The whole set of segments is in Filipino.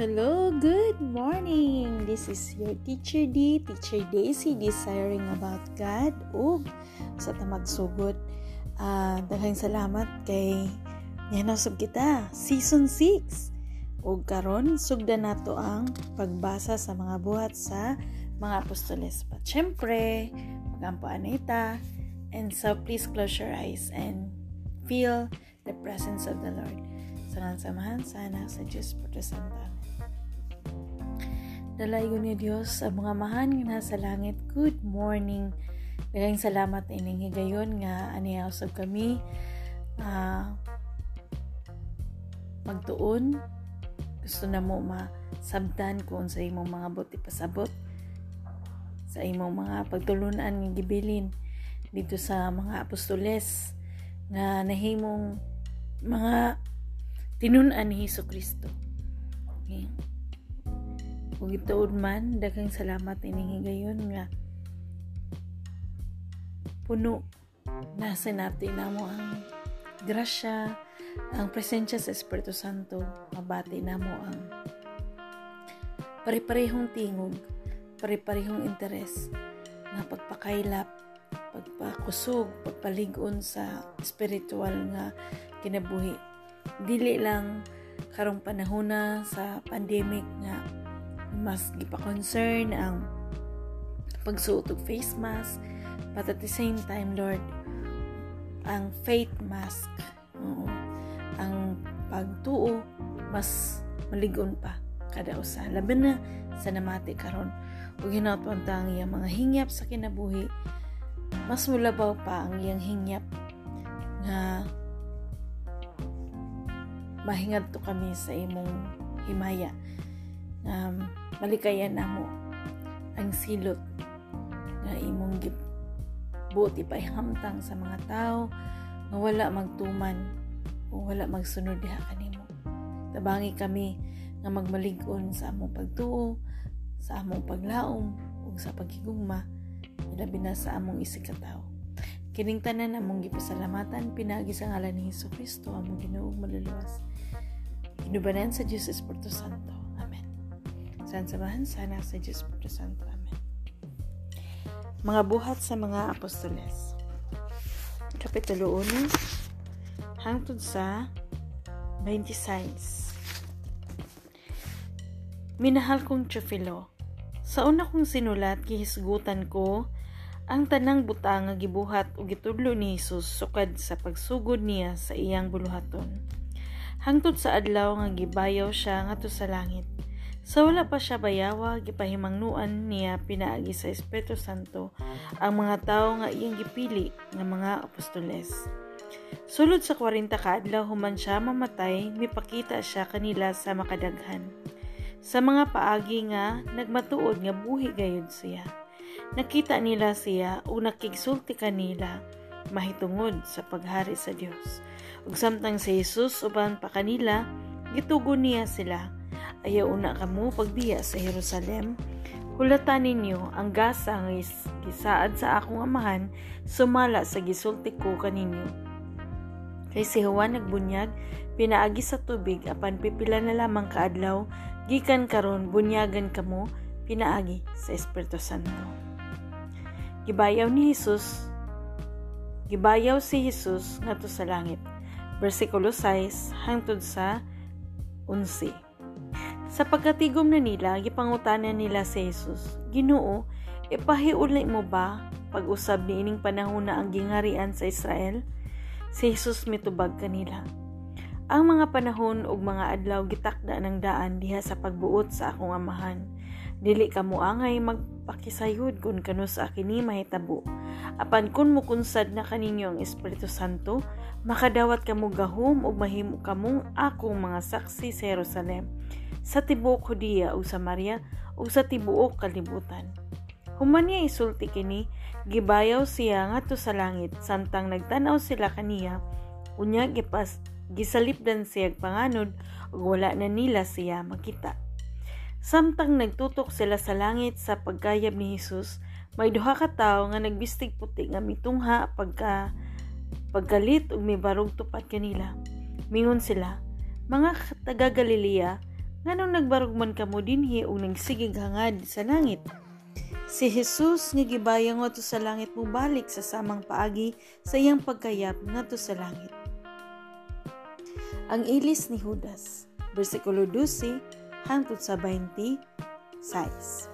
hello, good morning! This is your Teacher D, Teacher Daisy, desiring about God. O, sa tamagsugod, uh, daghang salamat kay Yanasog kita, Season 6. O karon sugdan nato ang pagbasa sa mga buhat sa mga apostoles. But syempre, magampo anita. And so please close your eyes and feel the presence of the Lord. Sa samahan sana sa Diyos Protestante. Dalayo ni Diyos ang mga mahan nga nasa langit. Good morning. Dagang salamat ining higayon nga aniyaw sab kami uh, magtuon. Gusto na mo masabtan kung sa imong mga buti pasabot sa imong mga pagtulunan nga gibilin dito sa mga apostoles nga nahimong mga tinunan ni Hesus Kristo. Okay. Ug ituod man daghang salamat ining higayon nga puno nasa natin namo ang grasya, ang presensya sa Espiritu Santo, mabati namo ang pare-parehong tingog, pare-parehong interes na pagpakailap, pagpakusog, pagpaligon sa spiritual nga kinabuhi. Dili lang karong panahon na sa pandemic nga mas gipa-concern ang pagsuot og face mask but at the same time Lord ang faith mask oo, ang pagtuo mas maligon pa kada usa. Laban na sa namati karon. Ug hinaut ang iyang mga hingyap sa kinabuhi. Mas mulabaw pa ang iyang hingyap nga mahingad to kami sa imong himaya um, malikayan na mo ang silot nga imong buti pa hamtang sa mga tao nga wala magtuman o wala magsunod diha kanimo. Tabangi kami nga magmalig-on sa among pagtuo sa among paglaom ug sa paghigugma labi na sa among isikataw kining tanan among gipasalamatan pinagi sa ngalan ni Hesus Kristo among Ginoo maluluwas. Inubanan sa Diyos Espiritu Santo Sansamahan sana sa Diyos Puto Santo. Amen. Mga buhat sa mga apostoles. Kapitulo 1 hangtod sa 26. Minahal kong Chofilo, sa una kong sinulat gihisgutan ko ang tanang butang nga gibuhat o gitudlo ni Jesus sukad sa pagsugod niya sa iyang buluhaton. Hangtod sa adlaw nga gibayaw siya ngadto sa langit sa wala pa siya bayawa, gipahimangnuan niya pinaagi sa Espiritu Santo ang mga tao nga iyang gipili nga mga apostoles. Sulod sa 40 kaadlaw human siya mamatay, mipakita siya kanila sa makadaghan. Sa mga paagi nga nagmatuod nga buhi gayud siya. Nakita nila siya o nakigsulti kanila mahitungod sa paghari sa Dios. Ug samtang si Jesus uban pa kanila, gitugon niya sila ayaw una kamo pagbiya sa Jerusalem, hulatan ninyo ang gasa nga gisaad sa akong amahan sumala sa gisulti ko kaninyo. Kay si Juan nagbunyag, pinaagi sa tubig apan pipila na lamang kaadlaw, gikan karon bunyagan kamo pinaagi sa Espiritu Santo. Gibayaw ni Jesus, gibayaw si Jesus ngadto sa langit. Versikulo 6 hangtod sa 11. Sa pagkatigom na nila, gipangutanan nila si Jesus, Ginoo, ipahiulay mo ba pag-usab ni ining panahon na ang gingarian sa Israel? Si Jesus mitubag kanila. Ang mga panahon ug mga adlaw gitakda ng daan diha sa pagbuot sa akong amahan. Dili ka mo angay magpakisayod kun kano sa kini mahitabo. Apan kun mukunsad na kaninyo ang Espiritu Santo, makadawat kamo gahom ug mahimo kamong akong mga saksi sa Jerusalem sa tibuok Hudiya o Samaria o sa tibuok kalibutan. Human niya isulti kini, gibayaw siya ngadto sa langit samtang nagtanaw sila kaniya, unya gipas gisalipdan siya panganod ug wala na nila siya makita. Samtang nagtutok sila sa langit sa pagkayab ni Hesus, may duha ka tawo nga nagbistig puti nga mitungha pagka pagkalit ug may barog tupad kanila. Mingon sila, mga taga Galilea, nganong nagbarog man kamo dinhi og nagsigig hangad sa langit Si Jesus nga gibayang ngadto sa langit mo balik sa samang paagi sa iyang pagkayap ngadto sa langit. Ang ilis ni Judas, bersikulo 12 hangtod sa 20, size.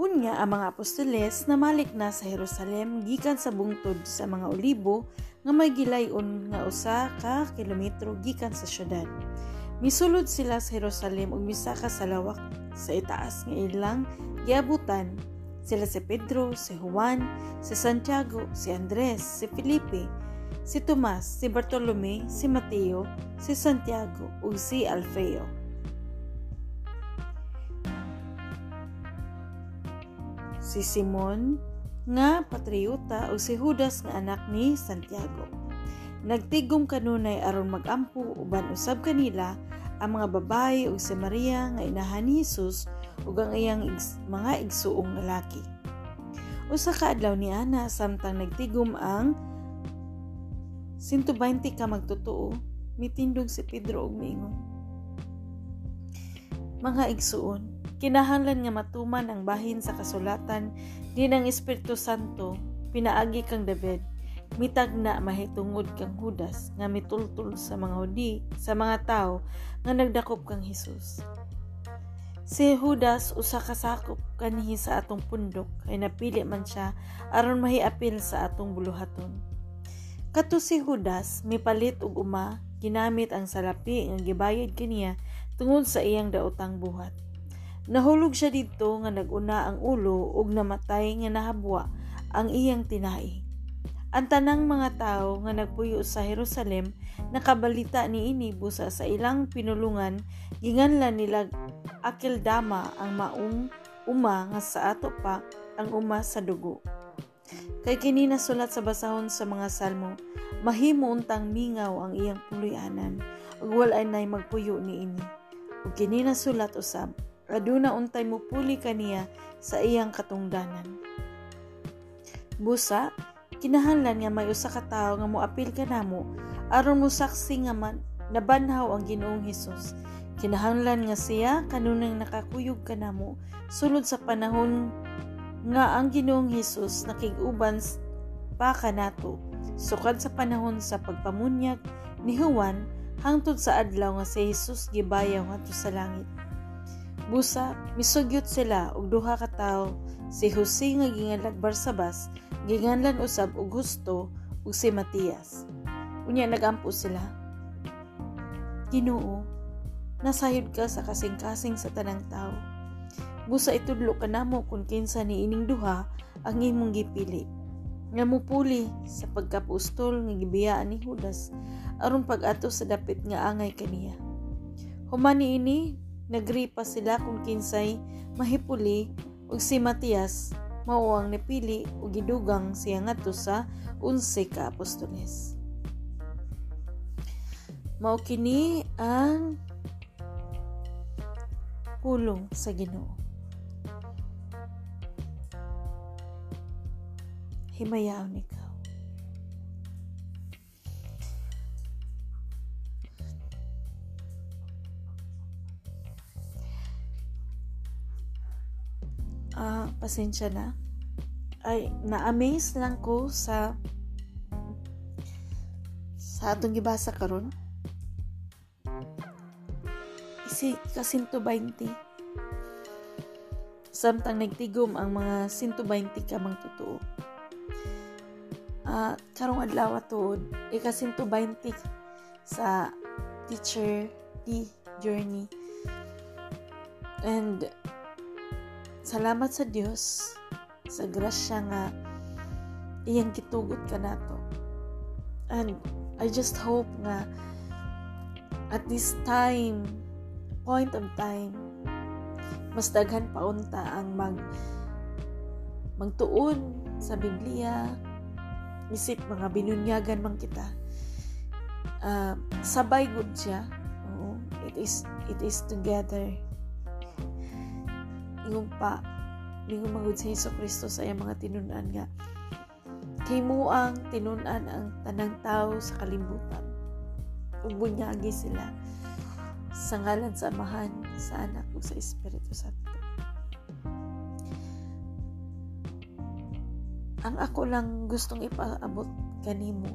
Unya ang mga apostoles namalik na sa Jerusalem gikan sa bungtod sa mga olibo nga may gilayon nga usa ka kilometro gikan sa syudad. Misulod sila sa Jerusalem ug misaka sa lawak sa itaas nga ilang giabutan sila si Pedro, si Juan, si Santiago, si Andres, si Felipe, si Tomas, si Bartolome, si Mateo, si Santiago ug si Alfeo. Si Simon nga patriota ug si Judas nga anak ni Santiago. Nagtigom kanunay aron magampo uban usab kanila ang mga babae ug si Maria nga inahan ni Jesus ug ang iyang igs, mga igsuong lalaki. Usa ka adlaw ni ana samtang nagtigom ang 120 ka magtotoo, mitindog si Pedro og miingon. Mga igsuon, kinahanglan nga matuman ang bahin sa kasulatan din ang Espiritu Santo pinaagi kang David mitag na mahitungod kang Judas nga mitultul sa mga hudi sa mga tao nga nagdakop kang Hesus. Si Judas usa ka sakop kanhi sa atong pundok kay napili man siya aron mahiapil sa atong buluhaton. Kato si Judas mipalit og uma ginamit ang salapi nga gibayad kaniya tungod sa iyang daotang buhat. Nahulog siya didto nga naguna ang ulo ug namatay nga nahabwa ang iyang tinai. Ang tanang mga tao nga nagpuyo sa Jerusalem nakabalita ni ini busa sa ilang pinulungan ginganlan nila Akeldama ang maong uma nga sa ato pa ang uma sa dugo. Kay kini nasulat sa basahon sa mga salmo, mahimo untang mingaw ang iyang puluyanan, ug walay nay magpuyo ni ini. Ug kini nasulat usab, aduna untay mo puli kaniya sa iyang katungdanan. Busa, kinahanglan nga may usa ka tawo nga moapil kanamo aron mo saksi nga man nabanhaw ang Ginoong Hesus Kinahanglan nga siya kanunang nakakuyog kanamo sulod sa panahon nga ang Ginoong Hesus nakiguban pa kanato sukad sa panahon sa pagpamunyag ni Juan hangtod sa adlaw nga si Hesus gibayaw ngadto sa langit. Busa misugyot sila og duha ka tawo si Jose nga ginganlag Barsabas ginganlan usab og Gusto ug si Matias. Unya nagampo sila. Ginoo, nasayod ka sa kasing-kasing sa tanang tao. Busa itudlo ka namo kung kinsa ni ining duha ang imong gipili. Nga mupuli sa pagkapustol nga gibiyaan ni Judas aron pag-ato sa dapit nga angay kaniya. Humani ini nagripa sila kung kinsay mahipuli ug si Matias mao ang napili ug gidugang siya ngadto sa unse ka apostoles. Mao kini ang pulong sa Ginoo. Himayaw ikaw. Uh, pasensya na. Ay, na-amaze lang ko sa sa atong gibasa karon si ka 120. Samtang nagtigom ang mga 120 ka mang totoo. Uh, karong adlaw to, ika 120 sa teacher D journey. And salamat sa Dios sa grasya nga iyang kitugot ka nato. And I just hope nga at this time point of time, mas daghan pa unta ang mag magtuon sa Biblia, isip mga binunyagan man kita. Uh, sabay good siya. Oo, it is it is together. Ingon pa, ingon magud sa Hesus Kristo sa iyang mga tinunan nga himuang tinunan ang tanang tao sa kalibutan. Ug bunyagi sila sa ngalan sa Amahan, sa Anak ug sa Espiritu Santo. Ang ako lang gustong ipaabot kanimo,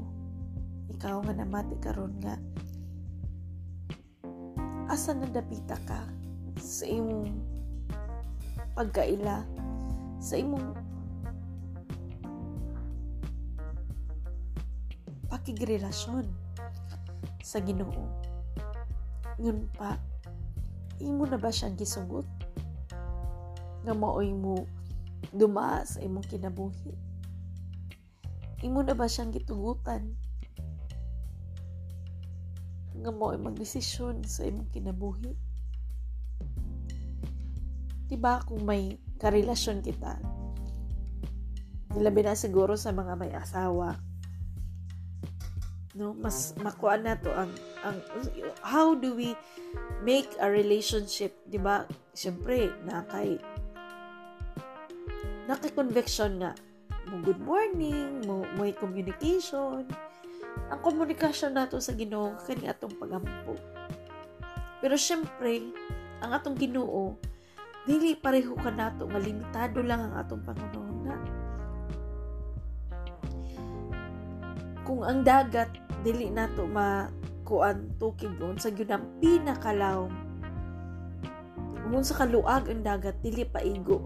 ikaw nga namati karon nga asa nadapita ka sa imong pagkaila sa imong pakigrelasyon sa Ginoo. Ngun pa, imo na ba siyang gisugot? Nga maoy mo dumaa sa imong kinabuhi? Imo na ba siyang gitugutan? Nga maoy magdesisyon sa imong kinabuhi? Diba kung may karelasyon kita, labi na siguro sa mga may asawa, no mas makuha na to ang ang how do we make a relationship? Di ba syempre na kay nakay conviction nga. Mo good morning mo mo communication. Ang komunikasyon nato sa Ginoo kani atong pagampo. Pero syempre ang atong Ginoo dili pareho ka nato nga limitado lang ang atong pangunahuna kung ang dagat dili nato makuan tukig sa gyud ang pinakalawom Ngun sa kaluag ang dagat dili paigo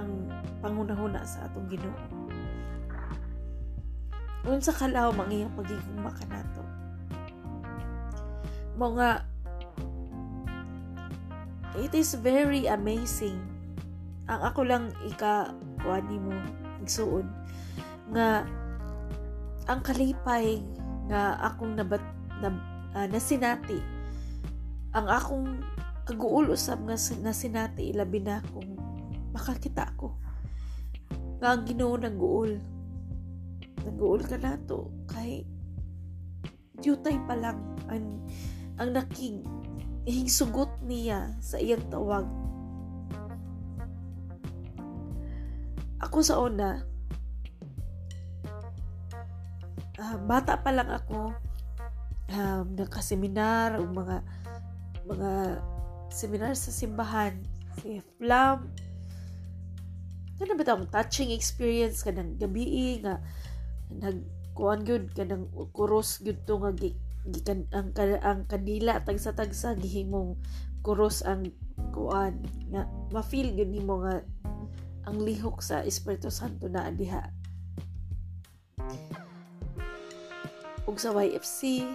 ang pangunahuna sa atong Ginoo. Ngun sa kalawom ang iyang pagigugma kanato. Mga it is very amazing. Ang ako lang ika kuan mo igsuon nga ang kalipay nga akong nabat na, uh, nasinati ang akong kaguul usab nga nasinati ilabi na kung makakita ko. Nga ang Ginoo nag-uul ka nato kay jutay pa lang ang ang nakig hingsugot niya sa iyang tawag. Ako sa una. Uh, bata pa lang ako. Um, nakaseminar o mga mga seminar sa simbahan si Flam. Kana ba tawag? Touching experience kanang gabi nga nagkuan gyud kanang kuros gyud to nga gikan ang ang kanila tagsa tagsa gihimong kuros ang kuan. Nga ma-feel gyud nimo nga ang lihok sa Espiritu Santo na diha. Ug sa YFC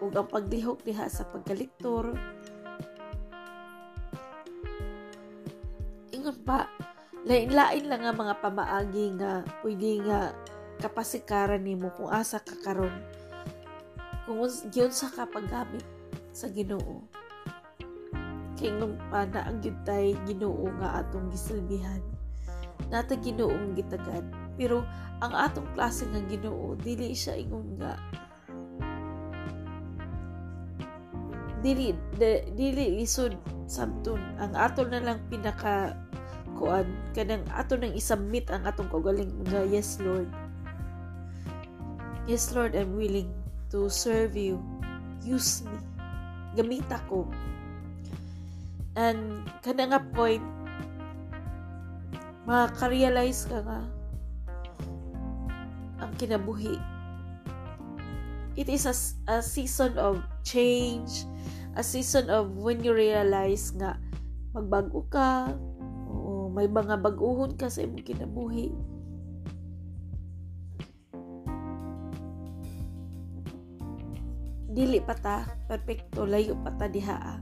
ug ang paglihok diha sa pagkaliktor. Ingon pa lain-lain lang nga mga pamaagi nga pwede nga kapasikaran nimo kung asa ka karon kung sa kapaggamit sa Ginoo. Kay nung pa na ang tay Ginoo nga atong gisilbihan. Nata Ginoong gitagad. Pero ang atong klase nga Ginoo dili siya ingon nga dili de, dili lisod samtun. Ang ato na lang pinaka kuan kanang ato nang isubmit ang atong kaugaling nga yes Lord. Yes Lord I'm willing to serve you use me gamit ako and kada nga point maka-realize ka nga ang kinabuhi. It is a, a season of change, a season of when you realize nga magbago ka, o may mga baguhon ka sa imong kinabuhi. Dili pa ta, perfecto, layo pa ta diha. Ah.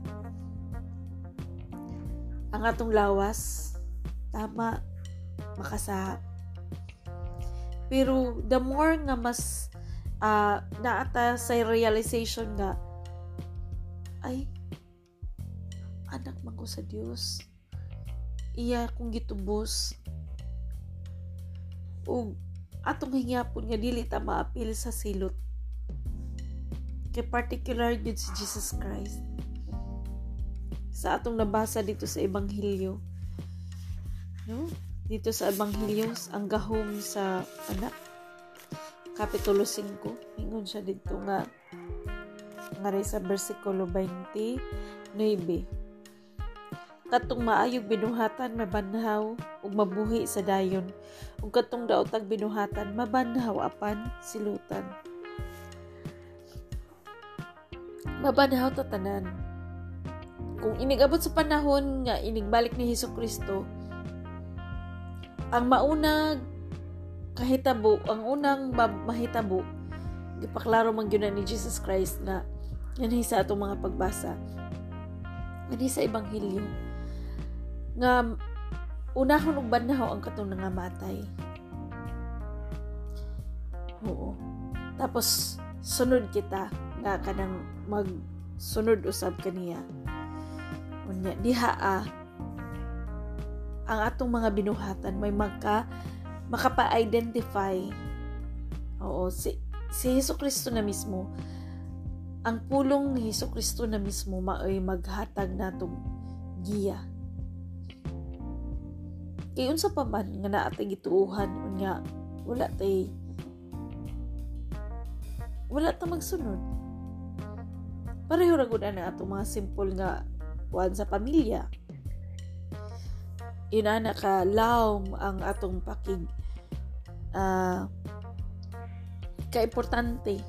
Ang atong lawas, tama, makasahap pero the more nga mas uh, naata sa realization nga ay anak man ko sa Dios. Iya kung gitubos. ug atong hingyapon nga dili ta maapil sa silot. Kay particular gid si Jesus Christ. Sa atong nabasa dito sa Ebanghelyo. No? dito sa Ebanghelyos ang gahom sa anak kapitulo 5 ingon siya dito nga nga sa bersikulo 29 katong maayog binuhatan mabanhaw ug mabuhi sa dayon ug katong daotag binuhatan mabanhaw apan silutan mabanhaw ta tanan kung inigabot sa panahon nga inigbalik ni Hesus Kristo ang maunag kahitabo ang unang mahitabo gipaklaro man gyud ni Jesus Christ na yan sa atong mga pagbasa ani sa ebanghelyo nga unahon og banhaw ang katong nangamatay. Oo. Tapos sunod kita nga kanang mag sunod usab kaniya. Unya diha ah, ang atong mga binuhatan may magka makapa-identify. Oo, si si Hesus Kristo na mismo ang pulong ni Hesus Kristo na mismo maoy maghatag natong giya Kay unsa pa man nga naa tay gituuhan unya wala tay wala ta magsunod. Pareho ra gud ana ato mga simple nga kuan sa pamilya. Ina na ka lawm ang atong pakig uh, ka-importante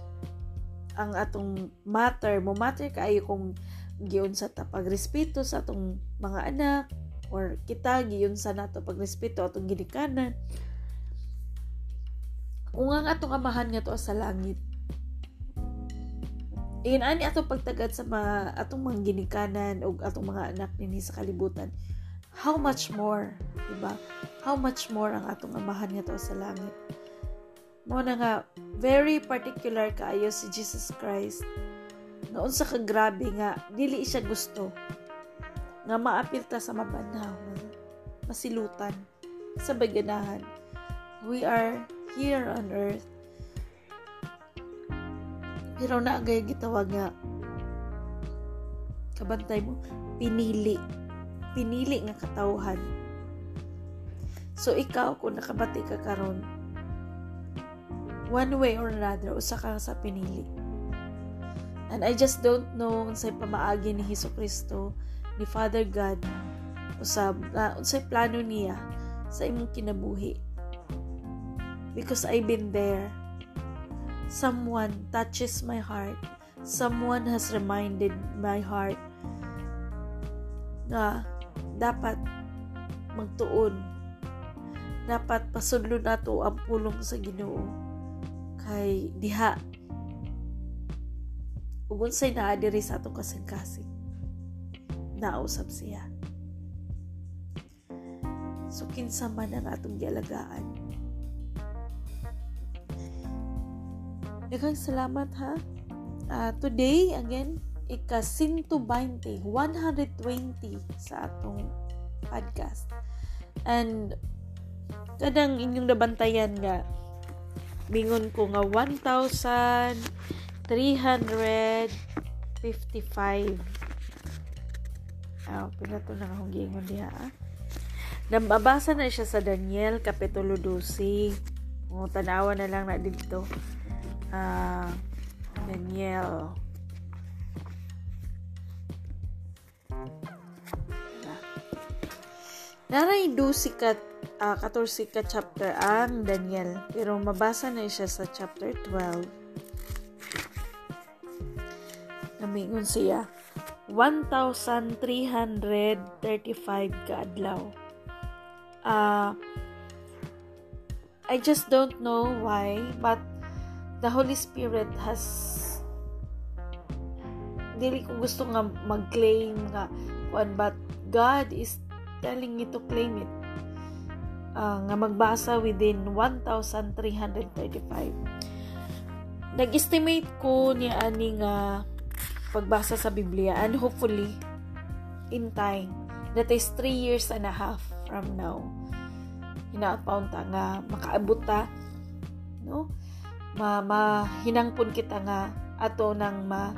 ang atong matter mo matter kaayo kung giun sa tapagrespeto sa atong mga anak or kita giyon sa nato pagrespeto atong ginikanan kung ang atong amahan nga to sa langit Iyon ani atong pagtagad sa mga atong mga ginikanan o atong mga anak nini sa kalibutan. How much more, diba? How much more ang atong amahan nga sa langit. Mo na nga very particular kaayo si Jesus Christ. Noon sa kagrabe nga dili siya gusto nga maapil ta sa mabanhaw masilutan sa baganahan we are here on earth pero na gay gitawag nga kabantay mo pinili. Pinili nga katawhan. So ikaw kung nakabati ka karon one way or another usa ka sa pinili. And I just don't know unsay pamaagi ni Hesus Kristo ni Father God usab uh, unsay plano niya sa imong kinabuhi. Because I've been there someone touches my heart someone has reminded my heart na dapat magtuon dapat pasudlo nato ang pulong sa Ginoo kay diha ug unsay naa diri sa atong kasing-kasing nausap siya. So, kinsa man ang atong gialagaan. Daghang salamat ha. Uh, today, again, ika 120, 120 sa atong podcast. And, kadang inyong nabantayan nga, bingon ko nga 1,355 Ah, pinato na akong giingon diha. Ah. Nababasa na siya sa Daniel Kapitulo 12. O, tanawa na lang na dito. Ah, Daniel. Naray 12 ka uh, 14 ka chapter ang Daniel. Pero mabasa na siya sa chapter 12. Namingon siya. 1,335 kaadlaw. Uh, I just don't know why, but the Holy Spirit has dili ko gusto nga mag-claim nga kuan but God is telling me to claim it. Uh, nga magbasa within 1,335 nag-estimate ko niya ani nga pagbasa sa Biblia and hopefully in time that is 3 years and a half from now hinapaon ta nga makaabot ta no ma mahinangpon kita nga ato nang ma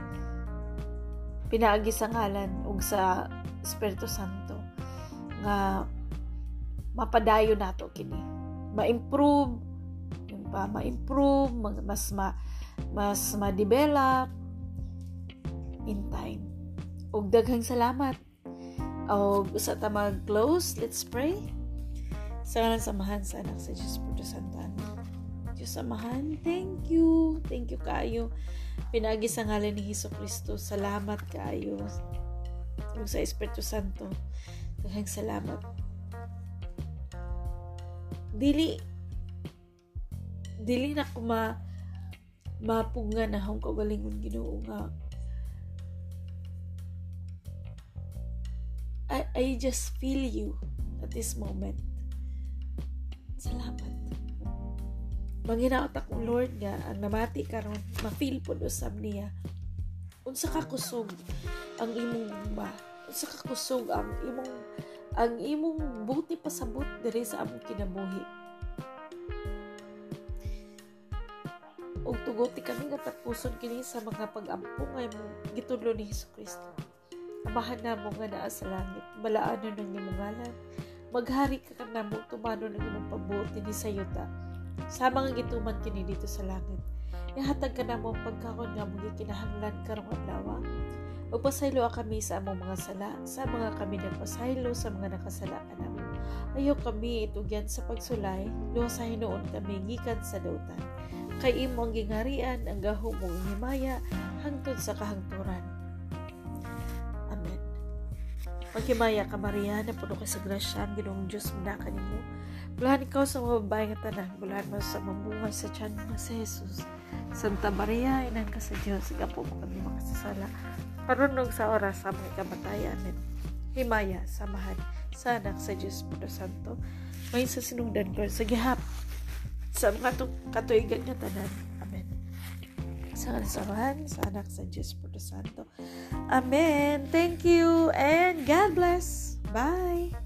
pinaagi sa ngalan ug sa Espiritu Santo nga mapadayo nato kini ma-improve yun pa ma-improve mas ma mas ma-develop in time. Ug daghang salamat. O sa ta mag-close, let's pray. Sa ngalan samahan sa anak sa Puto Santo. Samahan, thank you. Thank you kayo. Pinagi sa ngalan ni Hesus Kristo. Salamat kayo. Ug sa Espiritu Santo. Daghang salamat. Dili dili na ko ma mapunga na akong kagalingon Ginoo nga I, I just feel you at this moment. Salamat. Manginaot akong Lord nga ang namati karon ma-feel po usab niya. Unsa ka kusog ang imong ba? Unsa ka kusog ang imong ang imong buti pasabot diri sa among kinabuhi. Og tuguti kami nga tapuson kini sa mga pag-ampo nga gitudlo ni Hesus Kristo Amahan na mo nga naa sa langit, balaano ng imong ngalan. Maghari ka ka na mo, tumano ng imong pabuti ni sayuta. Sa mga gituman kini dito sa langit. Ihatag ka na mo pagkakon nga mo gikinahanglan karong adlaw. Ug pasaylo kami sa among mga sala, sa mga kami nagpasaylo sa mga nakasala kanamo. Ayo kami itugyan sa pagsulay, luha sa hinuon kami gikan sa dautan. Kay imo ang gingarian ang gahom mong himaya hangtod sa kahangturan Maghimaya ka Maria, na puno ka sa grasya, ang ginong Diyos muna kanimo. Bulahan ikaw sa mga babae nga tanan, bulahan mo sa mabuhay sa tiyan nga si Jesus. Santa Maria, inang ka sa Diyos, ikaw mo kami makasasala. Parunog sa oras sa mga kamatayan. Amen. Himaya, samahan, sa anak sa Diyos Puno Santo, ngayon sa sinungdan ko, sa gihap, sa mga katuigan nga tanan. Amen. Sa samahan, sa anak sa Diyos Puno Santo, Amen. Thank you and God bless. Bye.